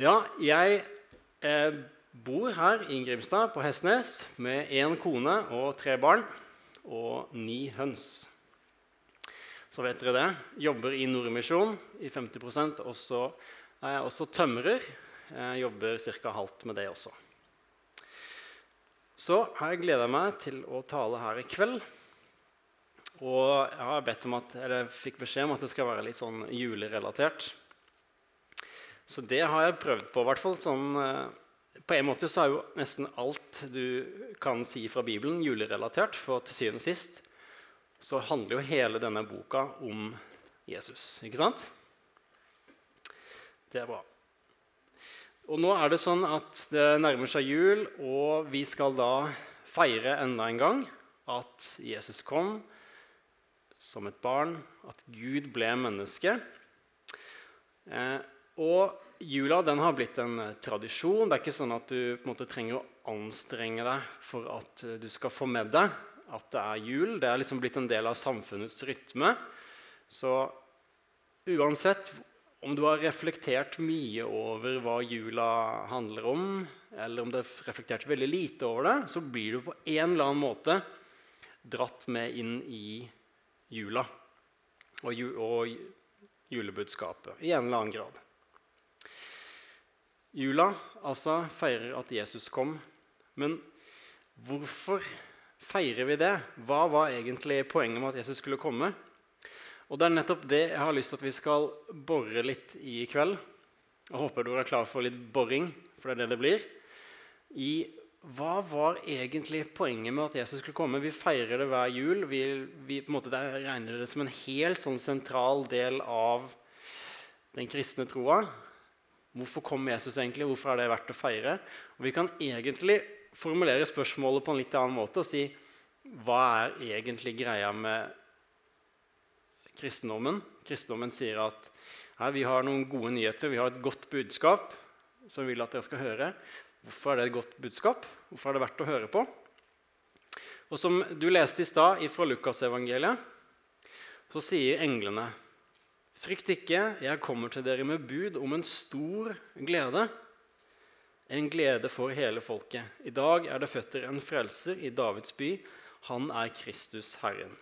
Ja, jeg eh, bor her i Grimstad på Hestnes med én kone og tre barn og ni høns. Så vet dere det. Jobber i Nordmisjon i 50% og så er jeg også tømrer. Jeg jobber ca. halvt med det også. Så har jeg gleda meg til å tale her i kveld. Og jeg har bedt om at, eller fikk beskjed om at det skal være litt sånn julerelatert. Så det har jeg prøvd på. hvert fall sånn, eh, På en måte så er jo nesten alt du kan si fra Bibelen, julerelatert. For til syvende og sist så handler jo hele denne boka om Jesus. Ikke sant? Det er bra. Og nå er det sånn at det nærmer seg jul, og vi skal da feire enda en gang at Jesus kom som et barn, at Gud ble menneske. Eh, og jula den har blitt en tradisjon. Det er ikke sånn at du på en måte trenger å anstrenge deg for at du skal få med deg at det er jul. Det er liksom blitt en del av samfunnets rytme. Så uansett om du har reflektert mye over hva jula handler om, eller om du har reflektert veldig lite over det, så blir du på en eller annen måte dratt med inn i jula og, ju og julebudskapet i en eller annen grad. Jula altså feirer at Jesus kom. Men hvorfor feirer vi det? Hva var egentlig poenget med at Jesus skulle komme? Og Det er nettopp det jeg har lyst til at vi skal bore litt i i kveld. Jeg håper du er klar for litt boring, for det er det det blir. I hva var egentlig poenget med at Jesus skulle komme? Vi feirer det hver jul. Vi, vi på en måte regner det som en helt sånn sentral del av den kristne troa. Hvorfor kom Jesus egentlig? Hvorfor er det verdt å feire? Og Vi kan egentlig formulere spørsmålet på en litt annen måte og si hva er egentlig greia med kristendommen. Kristendommen sier at her, vi har noen gode nyheter, vi har et godt budskap som vi vil at dere skal høre. Hvorfor er det et godt budskap? Hvorfor er det verdt å høre på? Og Som du leste i stad fra Lukasevangeliet, så sier englene Frykt ikke, jeg kommer til dere med bud om en stor glede. En glede for hele folket. I dag er det føtter en frelser i Davids by. Han er Kristus Herren.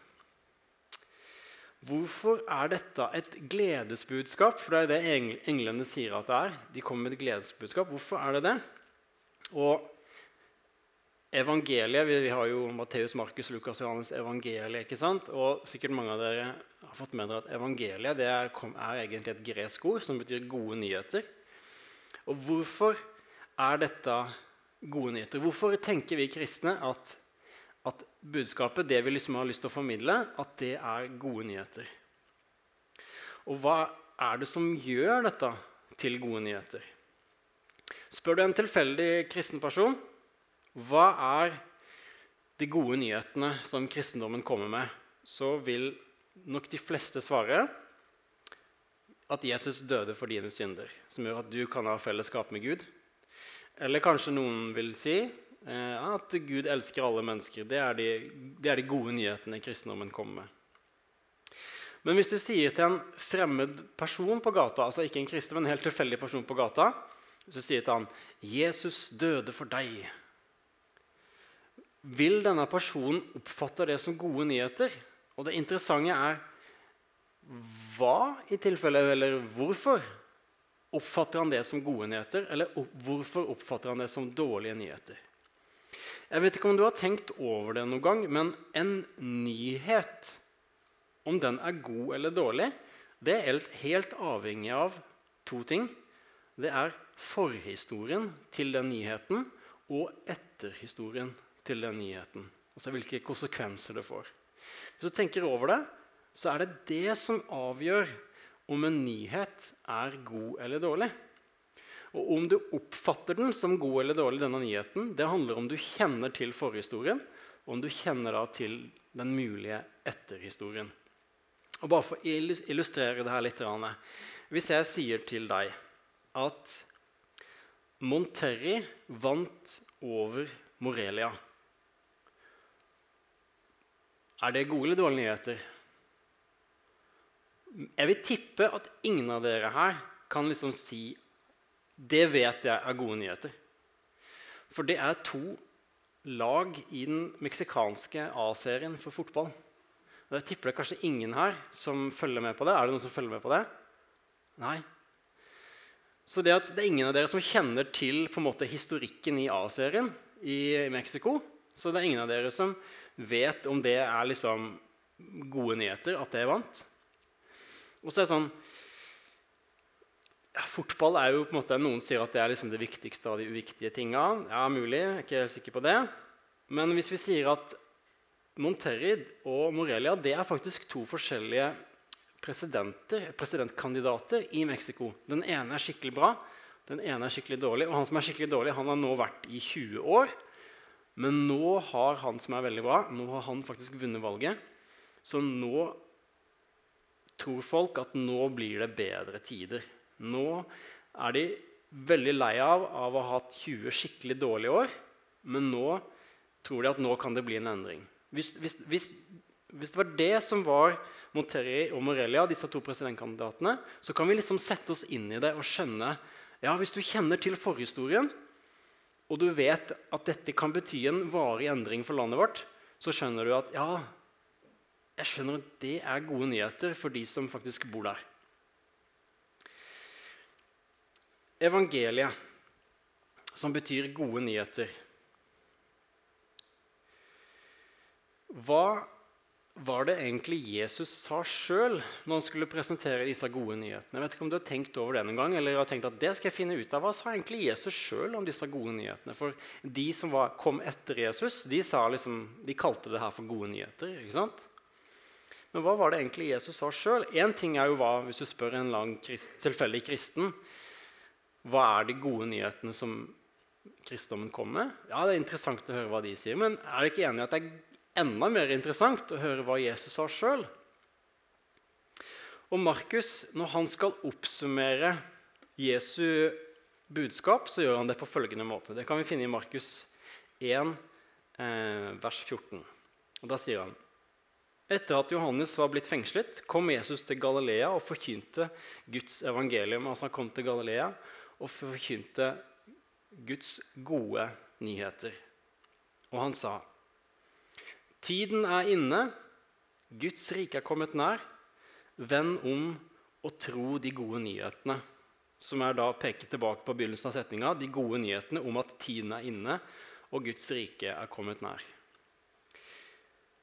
Hvorfor er dette et gledesbudskap? For det er det englene sier at det er. De kommer med et gledesbudskap. Hvorfor er det det? Og evangeliet, Vi, vi har jo Matteus, Markus, Lukas Johannes evangeliet. ikke sant? Og sikkert mange av dere har fått med dere at evangeliet det er, er egentlig et gresk ord som betyr gode nyheter. Og hvorfor er dette gode nyheter? Hvorfor tenker vi kristne at at budskapet, det vi liksom har lyst til å formidle, at det er gode nyheter. Og hva er det som gjør dette til gode nyheter? Spør du en tilfeldig kristen person hva er de gode nyhetene som kristendommen kommer med, så vil nok de fleste svare at Jesus døde for dine synder, som gjør at du kan ha fellesskap med Gud. Eller kanskje noen vil si Eh, at Gud elsker alle mennesker. Det er, de, det er de gode nyhetene kristendommen kommer med. Men hvis du sier til en fremmed person på gata, altså ikke en kristen, men en helt tilfeldig person på gata, så sier til han 'Jesus døde for deg', vil denne personen oppfatte det som gode nyheter? Og det interessante er hva i tilfelle, eller hvorfor oppfatter han det som gode nyheter, eller hvorfor oppfatter han det som dårlige nyheter? Jeg vet ikke om du har tenkt over det noen gang, men en nyhet, om den er god eller dårlig, det er helt avhengig av to ting. Det er forhistorien til den nyheten og etterhistorien til den nyheten. Altså hvilke konsekvenser det får. Hvis du tenker over det, så er det det som avgjør om en nyhet er god eller dårlig. Og om du oppfatter den som god eller dårlig, denne nyheten, det handler om du kjenner til forhistorien, og om du kjenner da til den mulige etterhistorien. Og Bare for å illustrere det her litt Hvis jeg sier til deg at Monterrey vant over Morelia Er det gode eller dårlige nyheter? Jeg vil tippe at ingen av dere her kan liksom si Det vet jeg er gode nyheter. For det er to lag i den meksikanske A-serien for fotball. Og Jeg tipper det er kanskje ingen her som følger med på det. Er det noen som følger med på det? Nei. Så det, at det er ingen av dere som kjenner til på en måte historikken i A-serien i Mexico. Så det er ingen av dere som vet om det er liksom gode nyheter at det vant. Og så er det sånn ja, Fotball er jo på en måte, Noen sier at det er liksom det viktigste av de uviktige tinga. Ja, mulig. Jeg er ikke helt sikker på det. Men hvis vi sier at Monterrid og Morelia det er faktisk to forskjellige presidentkandidater i Mexico. Den ene er skikkelig bra, den ene er skikkelig dårlig. Og han som er skikkelig dårlig, han har nå vært i 20 år. Men nå har han som er veldig bra, nå har han faktisk vunnet valget. Så nå tror folk at nå blir det bedre tider. Nå er de veldig lei av, av å ha hatt 20 skikkelig dårlige år, men nå tror de at nå kan det bli en endring. Hvis, hvis, hvis, hvis det var det som var Monterrey og Morelia, disse to presidentkandidatene, så kan vi liksom sette oss inn i det og skjønne ja, Hvis du kjenner til forhistorien, og du vet at dette kan bety en varig endring for landet vårt, så skjønner du at ja, jeg skjønner at det er gode nyheter for de som faktisk bor der. Evangeliet, som betyr gode nyheter. Hva var det egentlig Jesus sa sjøl når han skulle presentere disse gode nyhetene? Jeg vet ikke om du har tenkt over det noen gang, eller har tenkt at det skal jeg finne ut av. Hva sa egentlig Jesus sjøl om disse gode nyhetene? For de som var, kom etter Jesus, de, liksom, de, kalte det her for gode nyheter. ikke sant? Men hva var det egentlig Jesus sa sjøl? Én ting er jo hva, hvis du spør en lang krist, tilfeldig kristen hva er de gode nyhetene som kristendommen kommer med? Ja, Det er interessant å høre hva de sier, men er du ikke enig i at det er enda mer interessant å høre hva Jesus sa sjøl? Og Markus, når han skal oppsummere Jesu budskap, så gjør han det på følgende måte. Det kan vi finne i Markus 1, eh, vers 14. Og Da sier han etter at Johannes var blitt fengslet, kom Jesus til Galilea og forkynte Guds evangelium. Altså Han kom til Galilea og forkynte Guds gode nyheter. Og han sa, 'Tiden er inne, Guds rike er kommet nær. Vend om og tro de gode nyhetene.' Som er da peker tilbake på begynnelsen av setninga, de gode nyhetene om at tiden er inne, og Guds rike er kommet nær.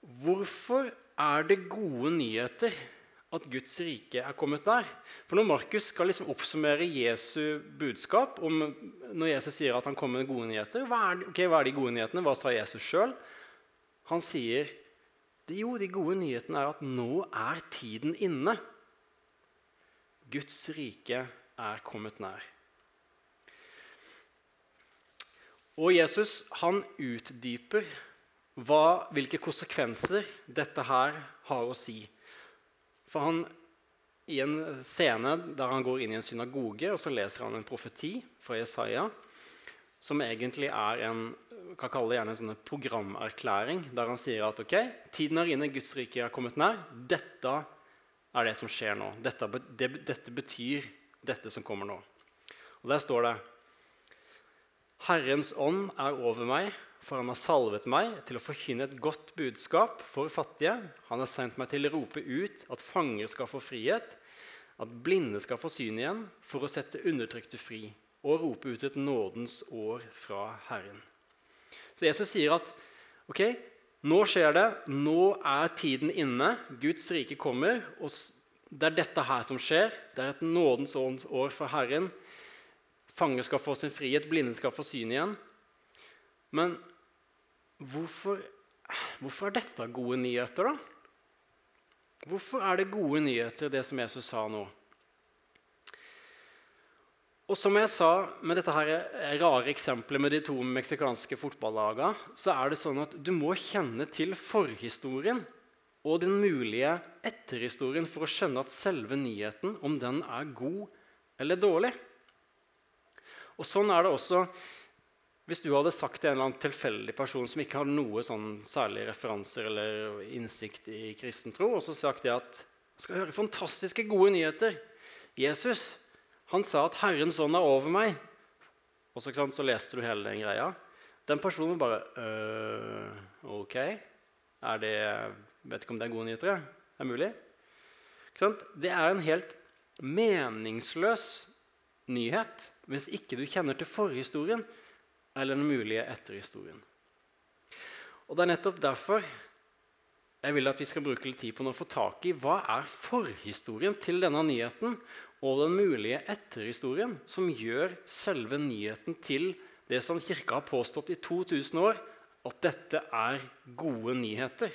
Hvorfor er det gode nyheter at Guds rike er kommet nær? For Når Markus skal liksom oppsummere Jesu budskap, om, når Jesus sier at han kommer med gode nyheter, hva er, okay, hva er de gode nyhetene? Hva sa Jesus sjøl? Han sier jo, de gode nyhetene er at nå er tiden inne. Guds rike er kommet nær. Og Jesus han utdyper hva, hvilke konsekvenser dette her har å si. For han, I en scene der han går inn i en synagoge og så leser han en profeti fra Jesaja, som egentlig er en kan kalle det gjerne en sånn programerklæring, der han sier at ok, tiden er inne, Guds rike er kommet nær. Dette er det som skjer nå. Dette, det, dette betyr dette som kommer nå. Og Der står det Herrens ånd er over meg, for han har salvet meg til å forkynne et godt budskap for fattige. Han har sendt meg til å rope ut at fanger skal få frihet, at blinde skal få syn igjen, for å sette undertrykte fri, og rope ut et nådens år fra Herren. Så Jesus sier at ok, nå skjer det, nå er tiden inne, Guds rike kommer. og Det er dette her som skjer. Det er et nådens år fra Herren. Fanger skal få sin frihet, blinde skal få syn igjen. Men hvorfor, hvorfor er dette gode nyheter, da? Hvorfor er det gode nyheter, det som Jesus sa nå? Og som jeg sa med dette her rare eksempelet med de to meksikanske fotballagene, så er det sånn at du må kjenne til forhistorien og den mulige etterhistorien for å skjønne at selve nyheten, om den er god eller dårlig. Og Sånn er det også hvis du hadde sagt til en eller annen tilfeldig person som ikke har noe sånn særlige referanser eller innsikt i kristen tro, og så sagt det at skal høre fantastiske, gode nyheter. Jesus Han sa at 'Herrens ånd er over meg'. Og så, så leste du hele den greia. Den personen bare øh, OK. Er det Vet ikke om det er gode nyheter. Det er mulig. Det er en helt meningsløs nyhet hvis ikke du kjenner til forhistorien eller den mulige etterhistorien. Og Det er nettopp derfor jeg vil at vi skal bruke litt tid på å få tak i hva er forhistorien til denne nyheten og den mulige etterhistorien som gjør selve nyheten til det som Kirka har påstått i 2000 år, at dette er gode nyheter.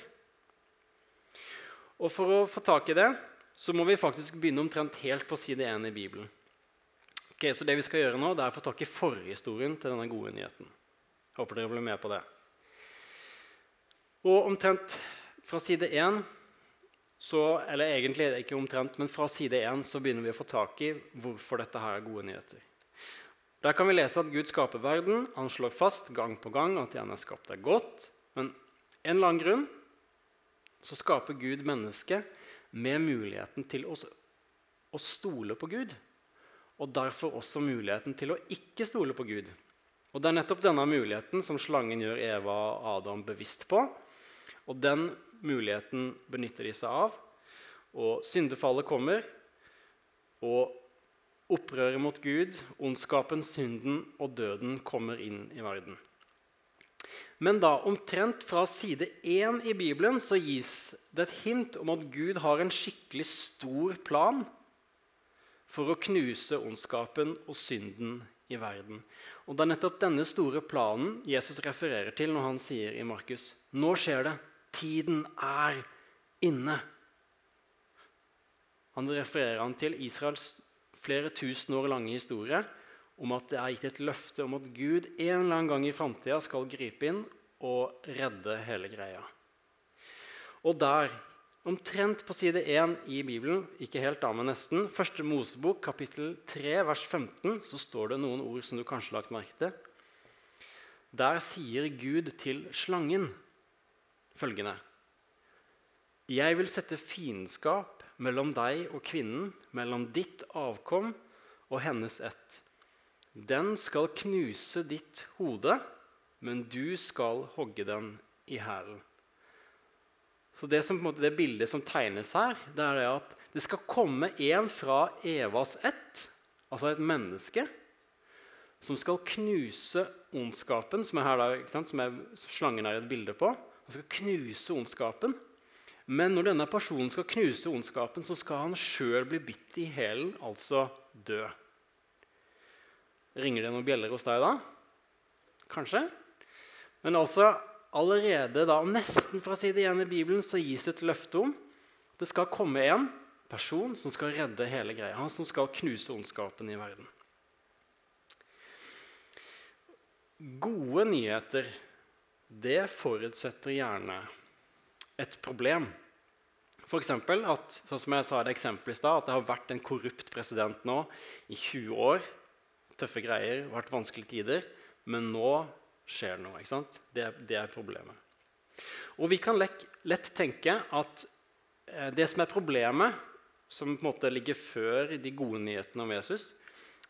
Og For å få tak i det så må vi faktisk begynne omtrent helt på side 1 i Bibelen. Ok, så det vi skal gjøre nå, det er å få tak i forhistorien til denne gode nyheten. Håper dere blir med på det. Og omtrent fra side 1 så, Eller egentlig ikke omtrent, men fra side 1 så begynner vi å få tak i hvorfor dette her er gode nyheter. Der kan vi lese at Gud skaper verden. Han slår fast gang på gang at han er skapt er godt. Men en eller annen grunn så skaper Gud mennesket med muligheten til å, å stole på Gud. Og derfor også muligheten til å ikke stole på Gud. Og Det er nettopp denne muligheten som slangen gjør Eva og Adam bevisst på. Og den muligheten benytter de seg av. Og syndefallet kommer. Og opprøret mot Gud, ondskapen, synden og døden kommer inn i verden. Men da, omtrent fra side 1 i Bibelen så gis det et hint om at Gud har en skikkelig stor plan for å knuse ondskapen og synden i verden. Og Det er nettopp denne store planen Jesus refererer til når han sier i Markus Nå skjer det. Tiden er inne. Han refererer han til Israels flere tusen år lange historie om at det er gitt et løfte om at Gud en eller annen gang i framtida skal gripe inn og redde hele greia. Og der, omtrent på side 1 i Bibelen, ikke helt da, men nesten, første Mosebok, kapittel 3, vers 15, så står det noen ord som du kanskje har lagt merke til. Der sier Gud til slangen følgende Jeg vil sette fiendskap mellom deg og kvinnen, mellom ditt avkom og hennes ett. Den skal knuse ditt hode, men du skal hogge den i hælen. Så det, som, måte, det, bildet som tegnes her, det er det at det skal komme en fra Evas ett, altså et menneske, som skal knuse ondskapen, som er her da, som, er, slangen er et bilde på. Han skal knuse ondskapen. Men når denne personen skal knuse ondskapen, så skal han sjøl bli bitt i hælen, altså dø. Ringer det noen bjeller hos deg da? Kanskje? Men altså, allerede da, nesten fra side 1 i Bibelen så gis det et løfte om at det skal komme en person som skal redde hele greia. Han som skal knuse ondskapen i verden. Gode nyheter, det forutsetter gjerne et problem. F.eks. at sånn som jeg sa det eksempelet i sted, at det har vært en korrupt president nå i 20 år tøffe greier, vært vanskelige tider. Men nå skjer det noe. ikke sant? Det, det er problemet. Og vi kan lett, lett tenke at eh, det som er problemet, som på en måte ligger før de gode nyhetene om Jesus,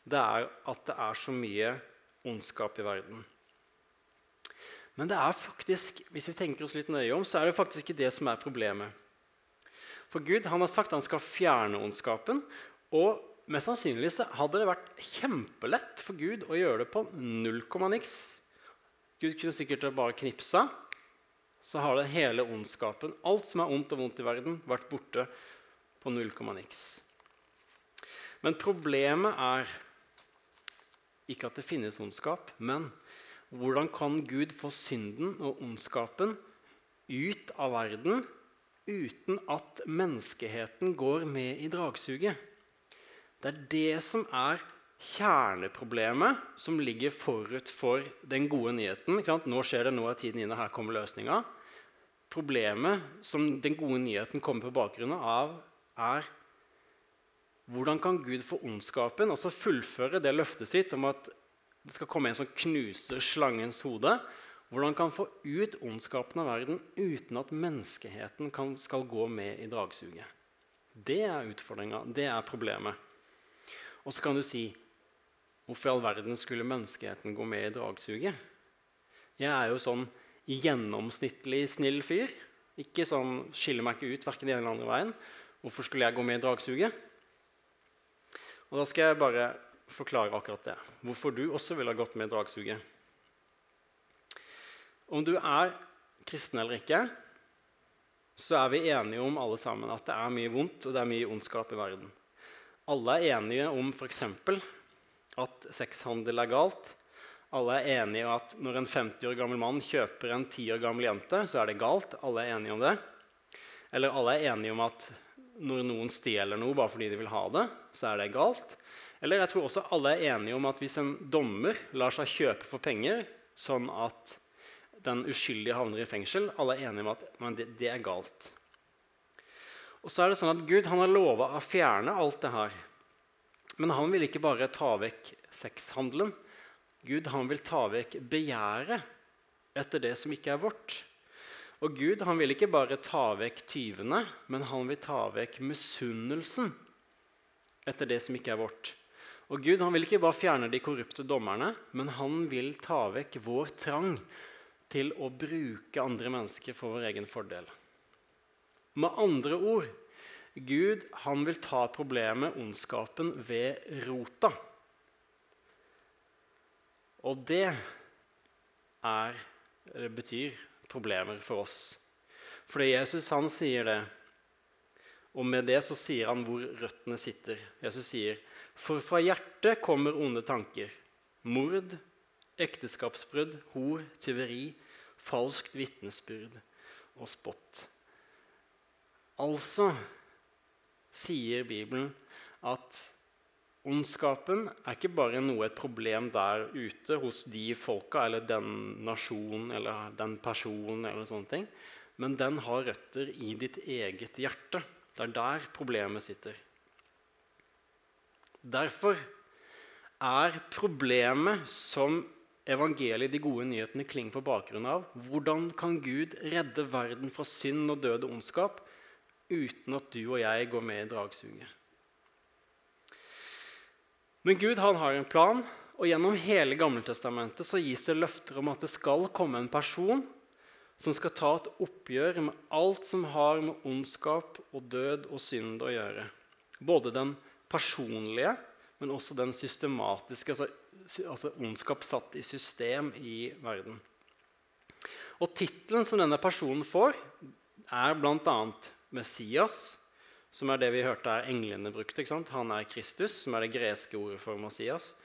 det er at det er så mye ondskap i verden. Men det er faktisk, hvis vi tenker oss litt nøye om, så er det faktisk ikke det som er problemet. For Gud han har sagt han skal fjerne ondskapen. Og Mest sannsynlig så hadde det vært kjempelett for Gud å gjøre det på null komma niks. Gud kunne sikkert bare knipsa, så har det hele ondskapen, alt som er ondt og vondt i verden, vært borte på null komma niks. Men problemet er ikke at det finnes ondskap, men hvordan kan Gud få synden og ondskapen ut av verden uten at menneskeheten går med i dragsuget? Det er det som er kjerneproblemet som ligger forut for den gode nyheten. Nå skjer det, nå er tiden inne, her kommer løsninga. Problemet som den gode nyheten kommer på bakgrunn av, er hvordan kan Gud få ondskapen, og så fullføre det løftet sitt om at det skal komme en som knuser slangens hode? Hvordan kan få ut ondskapen av verden uten at menneskeheten kan, skal gå med i dragsuget? Det er utfordringa. Det er problemet. Og så kan du si Hvorfor i all verden skulle menneskeheten gå med i dragsuget? Jeg er jo sånn gjennomsnittlig snill fyr. Ikke sånn, Skiller meg ikke ut verken den ene eller andre veien. Hvorfor skulle jeg gå med i dragsuget? Og Da skal jeg bare forklare akkurat det. Hvorfor du også ville ha gått med i dragsuget. Om du er kristen eller ikke, så er vi enige om alle sammen at det er mye vondt og det er mye ondskap i verden. Alle er enige om f.eks. at sexhandel er galt. Alle er enige om at når en 50 år gammel mann kjøper en 10 år gammel jente, så er det galt. Alle er enige om det. Eller alle er enige om at når noen stjeler noe bare fordi de vil ha det, så er det galt. Eller jeg tror også alle er enige om at hvis en dommer lar seg kjøpe for penger, sånn at den uskyldige havner i fengsel. Alle er enige om at det, det, er galt. Og så er det sånn at Gud han har lova å fjerne alt det her. Men han vil ikke bare ta vekk sexhandelen. Gud han vil ta vekk begjæret etter det som ikke er vårt. Og Gud han vil ikke bare ta vekk tyvene, men han vil ta vekk misunnelsen etter det som ikke er vårt. Og Gud han vil ikke bare fjerne de korrupte dommerne, men han vil ta vekk vår trang til å bruke andre mennesker for vår egen fordel. Med andre ord Gud han vil ta problemet, ondskapen, ved rota. Og det er Det betyr problemer for oss. Fordi Jesus han sier det, og med det så sier han hvor røttene sitter. Jesus sier, 'For fra hjertet kommer onde tanker.' Mord, ekteskapsbrudd, hor, tyveri, falskt vitnesbyrd og spott. Altså sier Bibelen at ondskapen er ikke bare noe et problem der ute hos de folka eller den nasjonen eller den personen, eller sånne ting, men den har røtter i ditt eget hjerte. Det er der problemet sitter. Derfor er problemet som evangeliet, de gode nyhetene, klinger på bakgrunn av. Hvordan kan Gud redde verden fra synd og død og ondskap uten at du og jeg går med i dragsuget? Men Gud han har en plan, og gjennom hele Gammeltestamentet så gis det løfter om at det skal komme en person som skal ta et oppgjør med alt som har med ondskap og død og synd å gjøre. Både den personlige, men også den systematiske, altså altså ondskap satt i system i verden. Og Tittelen som denne personen får, er bl.a. Messias, som er det vi hørte er englene brukte. Han er Kristus, som er det greske ordet for Messias.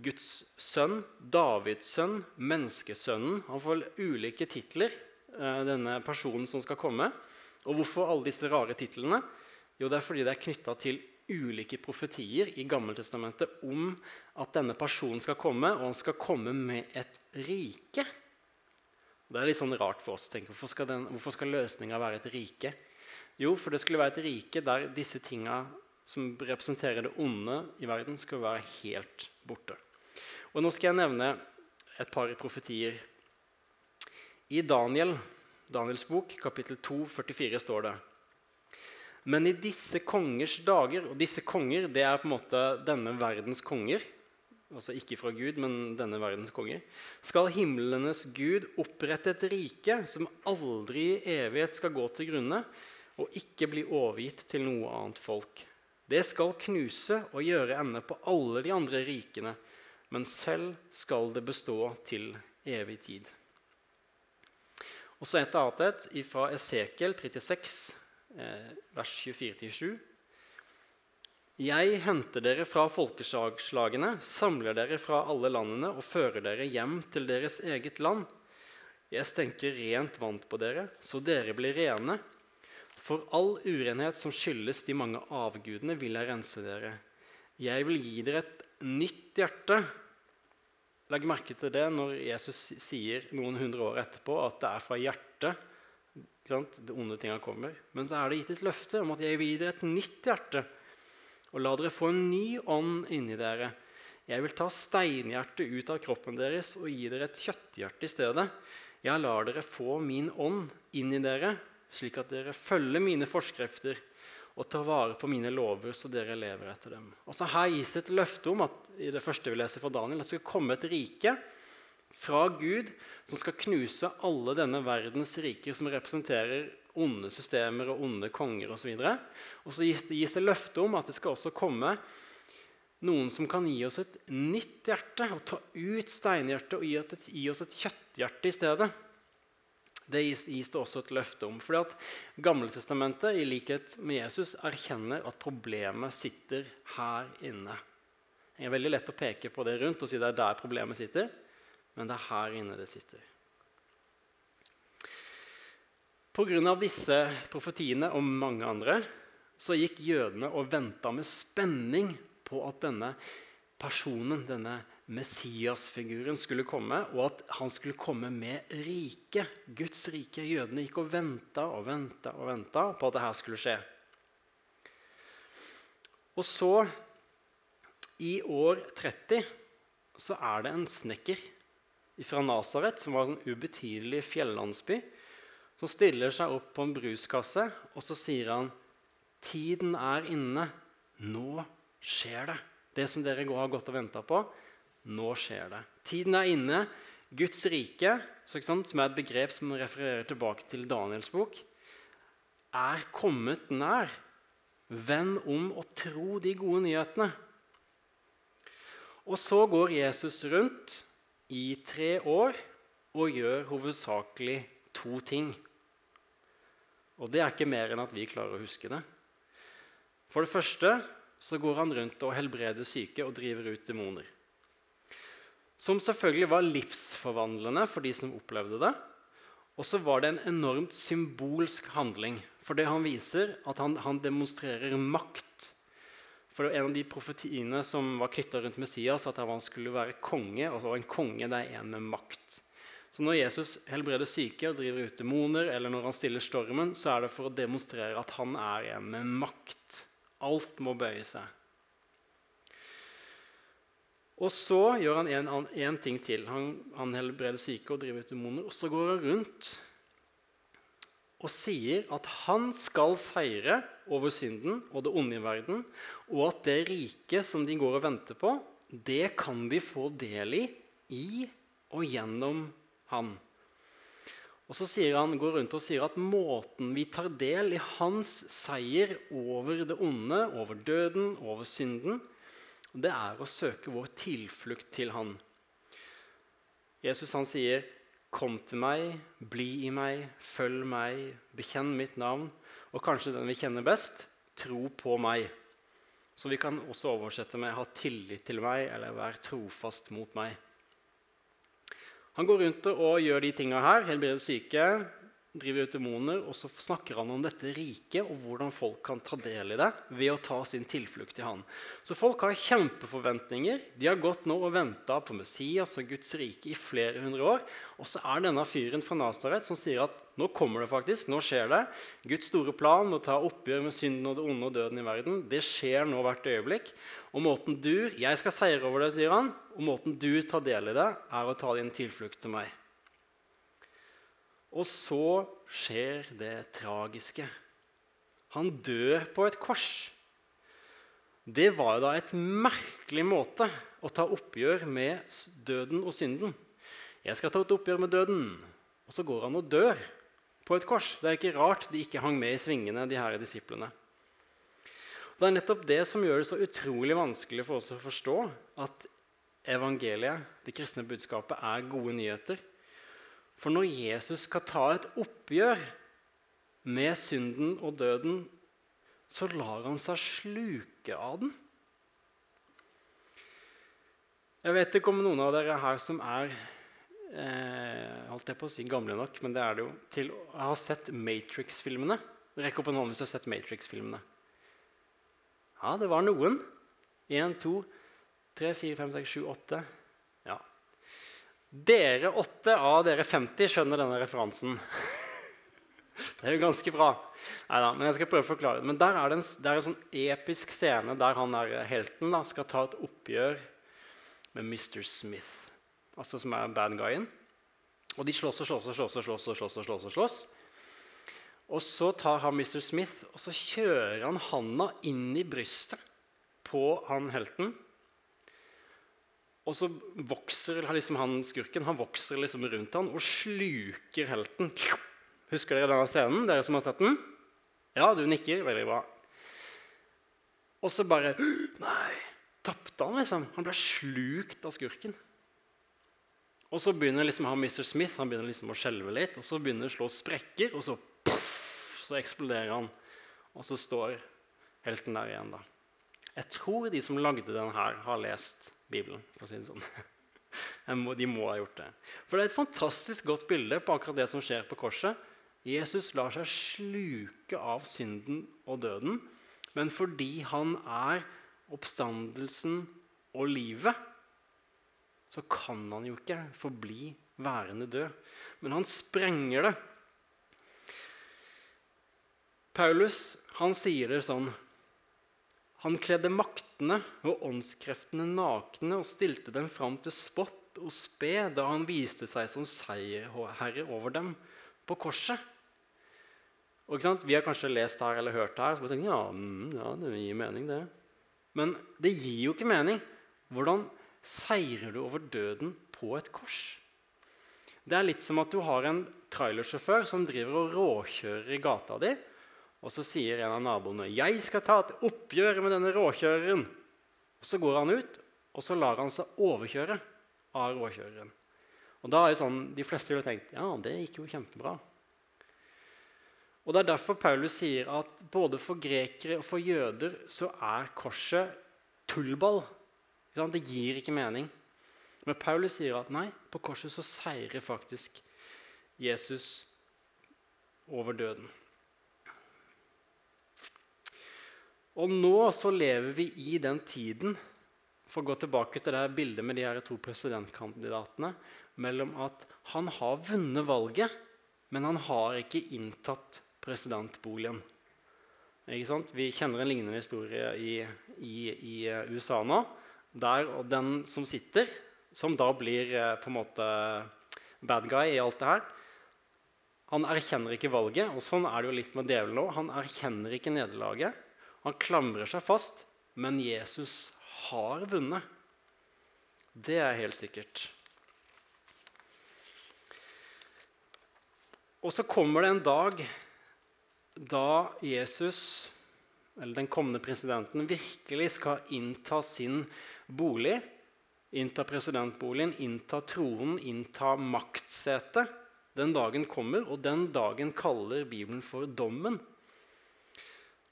Guds sønn, Davids sønn, menneskesønnen. Han får ulike titler, eh, denne personen som skal komme. Og hvorfor alle disse rare titlene? Jo, det er fordi det er knytta til ulike profetier i Gammeltestamentet om at denne personen skal komme, og han skal komme med et rike. Det er litt sånn rart for oss å tenke. Hvorfor skal, den, hvorfor skal løsninga være et rike? Jo, for det skulle være et rike der disse tinga som representerer det onde i verden, skulle være helt borte. Og Nå skal jeg nevne et par profetier. I Daniel, Daniels bok, kapittel 2, 44, står det men i disse kongers dager Og disse konger det er på en måte denne verdens konger. Altså ikke fra Gud, men denne verdens konger. Skal himlenes Gud opprette et rike som aldri i evighet skal gå til grunne, og ikke bli overgitt til noe annet folk. Det skal knuse og gjøre ende på alle de andre rikene, men selv skal det bestå til evig tid. Og så et annet et fra Esekiel 36, Eh, vers 24-7. Jeg henter dere fra folkeslagene, samler dere fra alle landene og fører dere hjem til deres eget land. Jeg stenker rent vann på dere, så dere blir rene. For all urenhet som skyldes de mange avgudene, vil jeg rense dere. Jeg vil gi dere et nytt hjerte. Legg merke til det når Jesus sier noen hundre år etterpå at det er fra hjertet de onde tinga kommer. Men så er det gitt et løfte om at jeg vil gi dere et nytt hjerte. Og la dere få en ny ånd inni dere. Jeg vil ta steinhjertet ut av kroppen deres og gi dere et kjøtthjerte i stedet. Jeg lar dere få min ånd inn i dere, slik at dere følger mine forskrifter og tar vare på mine lover, så dere lever etter dem. Altså Her gis det et løfte om at i det første vi leser fra Daniel, at det skal komme et rike fra Gud som skal knuse alle denne verdens riker som representerer onde systemer og onde konger osv. Og, og så gis det, gis det løfte om at det skal også komme noen som kan gi oss et nytt hjerte og ta ut steinhjertet og gi, et, gi oss et kjøtthjerte i stedet. Det gis, gis, det også et løfte om. Fordi at Gamletestamentet i likhet med Jesus erkjenner at problemet sitter her inne. Det er veldig lett å peke på det rundt og si det er der problemet sitter, men det er her inne det sitter. Pga. disse profetiene og mange andre så gikk jødene og venta med spenning på at denne personen, denne Messias-figuren skulle komme, og at han skulle komme med riket. Guds rike. Jødene gikk og venta og venta og venta på at dette skulle skje. Og så, i år 30, så er det en snekker fra Nasaret, som var en sånn ubetydelig fjellandsby, som stiller seg opp på en bruskasse, og så sier han Tiden er inne. Nå skjer det. Det som dere har gått og venta på. Nå skjer det. Tiden er inne. Guds rike, som er et begrep som refererer tilbake til Daniels bok, er kommet nær. Vend om og tro de gode nyhetene. Og så går Jesus rundt i tre år og gjør hovedsakelig to ting. Og det er ikke mer enn at vi klarer å huske det. For det første så går han rundt og helbreder syke og driver ut demoner. Som selvfølgelig var livsforvandlende for de som opplevde det. Og så var det en enormt symbolsk handling. For det han viser, at han, han demonstrerer makt. For En av de profetiene som var knytta rundt Messias, at han skulle være konge. altså En konge det er en med makt. Så når Jesus helbreder syke og driver ut demoner, eller når han stiller stormen, så er det for å demonstrere at han er en med makt. Alt må bøye seg. Og så gjør han en, en ting til. Han, han helbreder syke og driver ut demoner. Og så går han rundt og sier at han skal seire over synden og det onde i verden, og at det riket som de går og venter på, det kan de få del i i og gjennom han. Og så sier han, går rundt og sier at måten vi tar del i hans seier over det onde, over døden, over synden, det er å søke vår tilflukt til Han. Jesus han sier, 'Kom til meg, bli i meg, følg meg, bekjenn mitt navn.' Og kanskje den vi kjenner best, tro på meg. Så vi kan også oversette med 'ha tillit til meg' eller 'vær trofast mot meg'. Han går rundt og gjør de tinga her. Helbreder syke, driver ut demoner, og så snakker han om dette riket og hvordan folk kan ta del i det ved å ta sin tilflukt til han. Så folk har kjempeforventninger. De har gått nå og venta på Messias og Guds rike i flere hundre år. Og så er denne fyren fra Nasaret som sier at nå kommer det faktisk, nå skjer det. Guds store plan å ta oppgjør med synden og det onde og døden i verden, det skjer nå hvert øyeblikk. Og måten du, Jeg skal seire over det, sier han. Og måten du tar del i det, er å ta din tilflukt til meg. Og så skjer det tragiske. Han dør på et kors. Det var da et merkelig måte å ta oppgjør med døden og synden. Jeg skal ta et oppgjør med døden. Og så går han og dør på et kors. Det er ikke rart de ikke hang med i svingene, de her disiplene. Det er nettopp det som gjør det så utrolig vanskelig for oss å forstå at evangeliet, det kristne budskapet, er gode nyheter. For når Jesus skal ta et oppgjør med synden og døden, så lar han seg sluke av den. Jeg vet ikke om noen av dere her som er eh, holdt jeg på å si gamle nok, men det er det jo, til å ha sett Matrix-filmene. Rekk opp en hånd hvis du har sett Matrix-filmene. Ja, det var noen. Én, to, tre, fire, fem, seks, sju, åtte. Dere åtte av dere 50 skjønner denne referansen. Det er jo ganske bra. Neida, men jeg skal prøve å forklare. Men der er det en, er en sånn episk scene der han er helten da, skal ta et oppgjør med Mr. Smith, altså som er bad guyen. Og de slåss og slåss og slåss og slåss. Og slåss og slåss og slåss. Og så tar han Mr. Smith og så kjører han handa inn i brystet på han helten. Og så vokser liksom han skurken han vokser liksom rundt han og sluker helten. Husker dere denne scenen, dere som har sett den? Ja, du nikker. Veldig bra. Og så bare Nei! Tapte han, liksom? Han ble slukt av skurken. Og så begynner liksom han Mr. Smith han begynner liksom å skjelve litt, og så begynner det å slå sprekker, og så, puff, så eksploderer han. Og så står helten der igjen, da. Jeg tror de som lagde den her, har lest Bibelen. for å si det sånn. De må ha gjort det. For det er et fantastisk godt bilde på akkurat det som skjer på korset. Jesus lar seg sluke av synden og døden, men fordi han er oppstandelsen og livet, så kan han jo ikke forbli værende død. Men han sprenger det. Paulus han sier det sånn Han kledde maktene og åndskreftene nakne og stilte dem fram til spott og spe da han viste seg som seierherre over dem på korset. Og Vi har kanskje lest her eller hørt her, så vi tenker, ja, mm, ja, det gir mening, det. Men det gir jo ikke mening. Hvordan seirer du over døden på et kors? Det er litt som at du har en trailersjåfør som driver og råkjører i gata di. Og så sier en av naboene 'Jeg skal ta et oppgjør med denne råkjøreren'. Og Så går han ut, og så lar han seg overkjøre av råkjøreren. Og da er jo sånn, De fleste ville tenkt ja, det gikk jo kjempebra. Og Det er derfor Paulus sier at både for grekere og for jøder så er korset tullball. Det gir ikke mening. Men Paulus sier at nei, på korset så seirer faktisk Jesus over døden. Og nå så lever vi i den tiden For å gå tilbake til det bildet med de her to presidentkandidatene mellom at han har vunnet valget, men han har ikke inntatt presidentboligen. Vi kjenner en lignende historie i, i, i, USA nå. Der den som sitter, som da blir eh, på en måte bad guy i alt det her Han erkjenner ikke valget, og sånn er det jo litt med djevelen òg. Han erkjenner ikke nederlaget. Han klamrer seg fast, men Jesus har vunnet. Det er helt sikkert. Og så kommer det en dag da Jesus, eller den kommende presidenten, virkelig skal innta sin bolig, innta presidentboligen, innta tronen, innta maktsetet Den dagen kommer, og den dagen kaller Bibelen for dommen.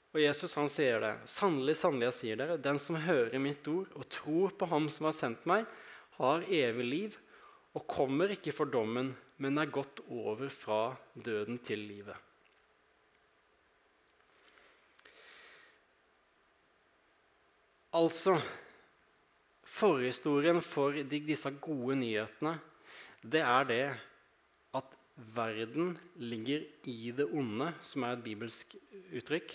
Og Jesus han sier det. Sannelig, sannelig, jeg sier dere, den som hører mitt ord og tror på Ham som har sendt meg, har evig liv og kommer ikke for dommen, men er gått over fra døden til livet. Altså Forhistorien for disse gode nyhetene, det er det at verden ligger i det onde, som er et bibelsk uttrykk.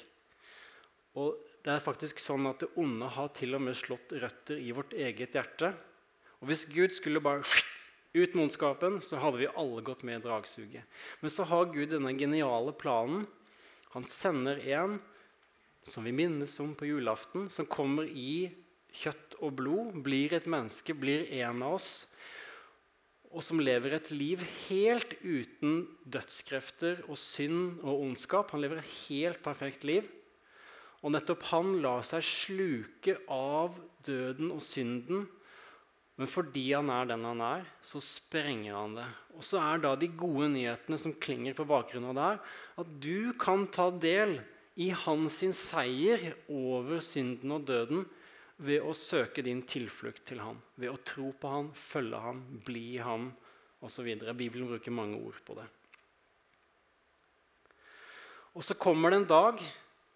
Og det er faktisk sånn at det onde har til og med slått røtter i vårt eget hjerte. Og hvis Gud skulle bare ut med ondskapen, så hadde vi alle gått med i dragsuget. Men så har Gud denne geniale planen. Han sender en som vi minnes om på julaften, som kommer i kjøtt og blod, blir et menneske, blir en av oss, og som lever et liv helt uten dødskrefter og synd og ondskap. Han lever et helt perfekt liv. Og nettopp han lar seg sluke av døden og synden. Men fordi han er den han er, så sprenger han det. Og så er da de gode nyhetene som klinger på bakgrunnen av det her, at du kan ta del i hans seier over synden og døden ved å søke din tilflukt til ham. Ved å tro på ham, følge ham, bli ham osv. Bibelen bruker mange ord på det. Og så kommer det en dag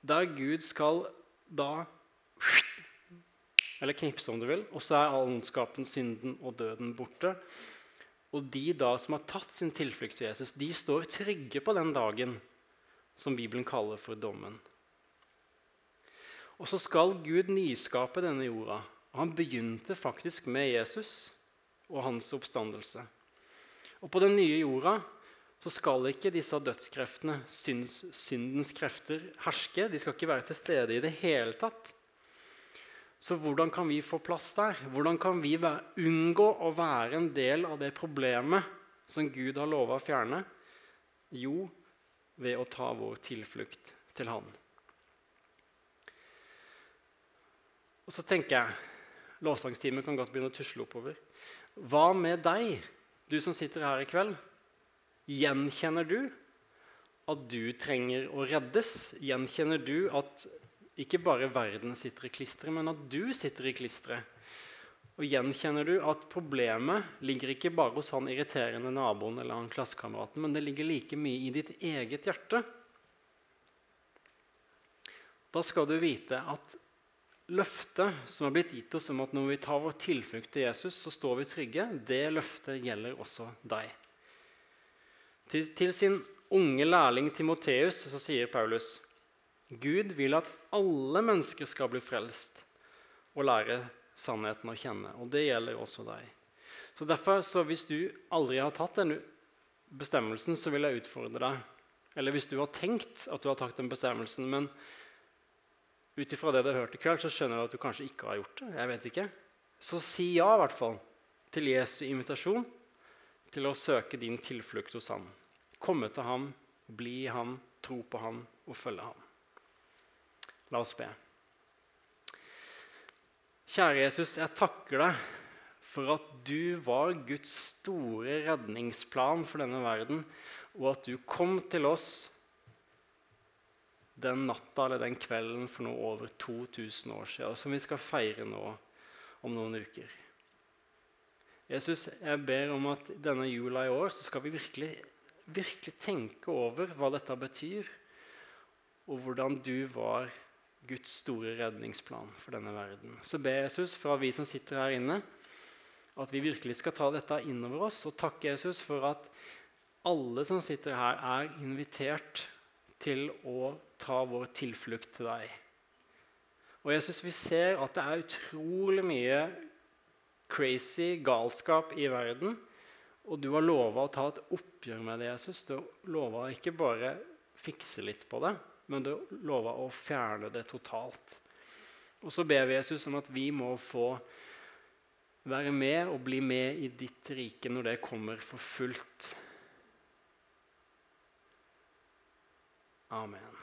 der Gud skal da Eller knipse, om du vil. Og så er all ondskapen, synden og døden borte. Og de da som har tatt sin tilflukt til Jesus, de står trygge på den dagen som Bibelen kaller for dommen. Og så skal Gud nyskape denne jorda. Og han begynte faktisk med Jesus og hans oppstandelse. Og på den nye jorda så skal ikke disse dødskreftene, syns, syndens krefter, herske. De skal ikke være til stede i det hele tatt. Så hvordan kan vi få plass der? Hvordan kan vi være, unngå å være en del av det problemet som Gud har lova å fjerne? Jo, ved å ta vår tilflukt til Han. Og så tenker jeg Lovsangstimen kan godt begynne å tusle oppover. Hva med deg, du som sitter her i kveld? Gjenkjenner du at du trenger å reddes? Gjenkjenner du at ikke bare verden sitter i klisteret, men at du sitter i klisteret? Og gjenkjenner du at problemet ligger ikke bare hos han irriterende naboen eller han klassekameraten, men det ligger like mye i ditt eget hjerte? Da skal du vite at løftet som har blitt gitt oss om at når vi tar vår tilflukt til Jesus, så står vi trygge, det løftet gjelder også deg. Til, til sin unge lærling Timoteus så sier Paulus Gud vil at alle mennesker skal bli frelst og lære sannheten å kjenne. Og det gjelder også deg. Så derfor, så Hvis du aldri har tatt denne bestemmelsen, så vil jeg utfordre deg. Eller hvis du har tenkt at du har tatt den bestemmelsen, men ut ifra det du har hørt i kveld, så skjønner du at du kanskje ikke har gjort det. Jeg vet ikke. Så si ja, i hvert fall, til Jesu invitasjon til å søke din tilflukt hos ham. Komme til ham, bli i ham, tro på ham og følge ham. La oss be. Kjære Jesus, jeg takker deg for at du var Guds store redningsplan for denne verden, og at du kom til oss den natta eller den kvelden for noe over 2000 år siden, som vi skal feire nå om noen uker. Jesus, jeg ber om at denne jula i år så skal vi virkelig, virkelig tenke over hva dette betyr, og hvordan du var Guds store redningsplan for denne verden. Så ber Jesus fra vi som sitter her inne, at vi virkelig skal ta dette innover oss og takke Jesus for at alle som sitter her, er invitert til å ta vår tilflukt til deg. Og Jesus, vi ser at det er utrolig mye crazy galskap i verden. Og du har lova å ta et oppgjør med det, Jesus. Du lova ikke bare fikse litt på det, men du lova å fjerne det totalt. Og så ber vi Jesus om at vi må få være med og bli med i ditt rike når det kommer for fullt. Amen.